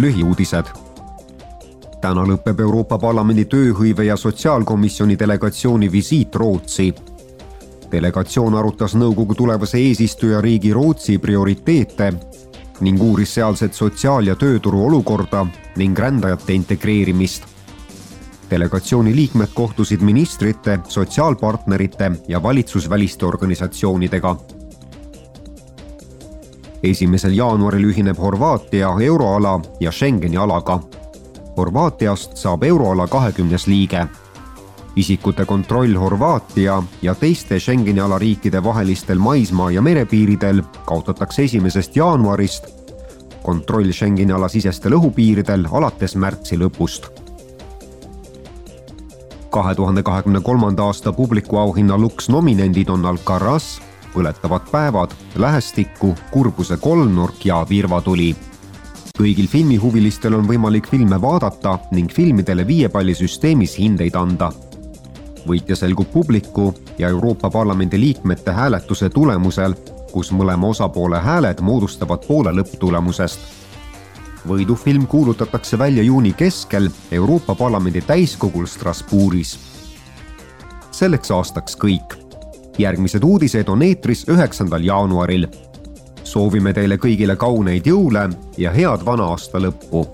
lühiuudised. täna lõpeb Euroopa Parlamendi tööhõive ja sotsiaalkomisjoni delegatsiooni visiit Rootsi. delegatsioon arutas nõukogu tulevase eesistujariigi Rootsi prioriteete ning uuris sealset sotsiaal- ja tööturu olukorda ning rändajate integreerimist. delegatsiooni liikmed kohtusid ministrite, sotsiaalpartnerite ja valitsusväliste organisatsioonidega esimesel jaanuaril ühineb Horvaatia euroala ja Schengeni alaga. Horvaatiast saab euroala kahekümnes liige. isikute kontroll Horvaatia ja teiste Schengeni ala riikide vahelistel maismaa- ja merepiiridel kaotatakse esimesest jaanuarist. kontroll Schengeni ala sisestel õhupiiridel alates märtsi lõpust kahe tuhande kahekümne kolmanda aasta publikuauhinna Lux nominendid on Alcaraz, põletavad päevad, Lähestikku, Kurbuse kolmnurk ja Virvatuli. kõigil filmihuvilistel on võimalik filme vaadata ning filmidele viiepallisüsteemis hindeid anda. võitja selgub publiku ja Euroopa Parlamendi liikmete hääletuse tulemusel, kus mõlema osapoole hääled moodustavad poole lõpptulemusest võidufilm kuulutatakse välja juuni keskel Euroopa Parlamendi täiskogul Strasbourgis. selleks aastaks kõik järgmised uudised on eetris üheksandal jaanuaril. soovime teile kõigile kauneid jõule ja head vana aasta lõppu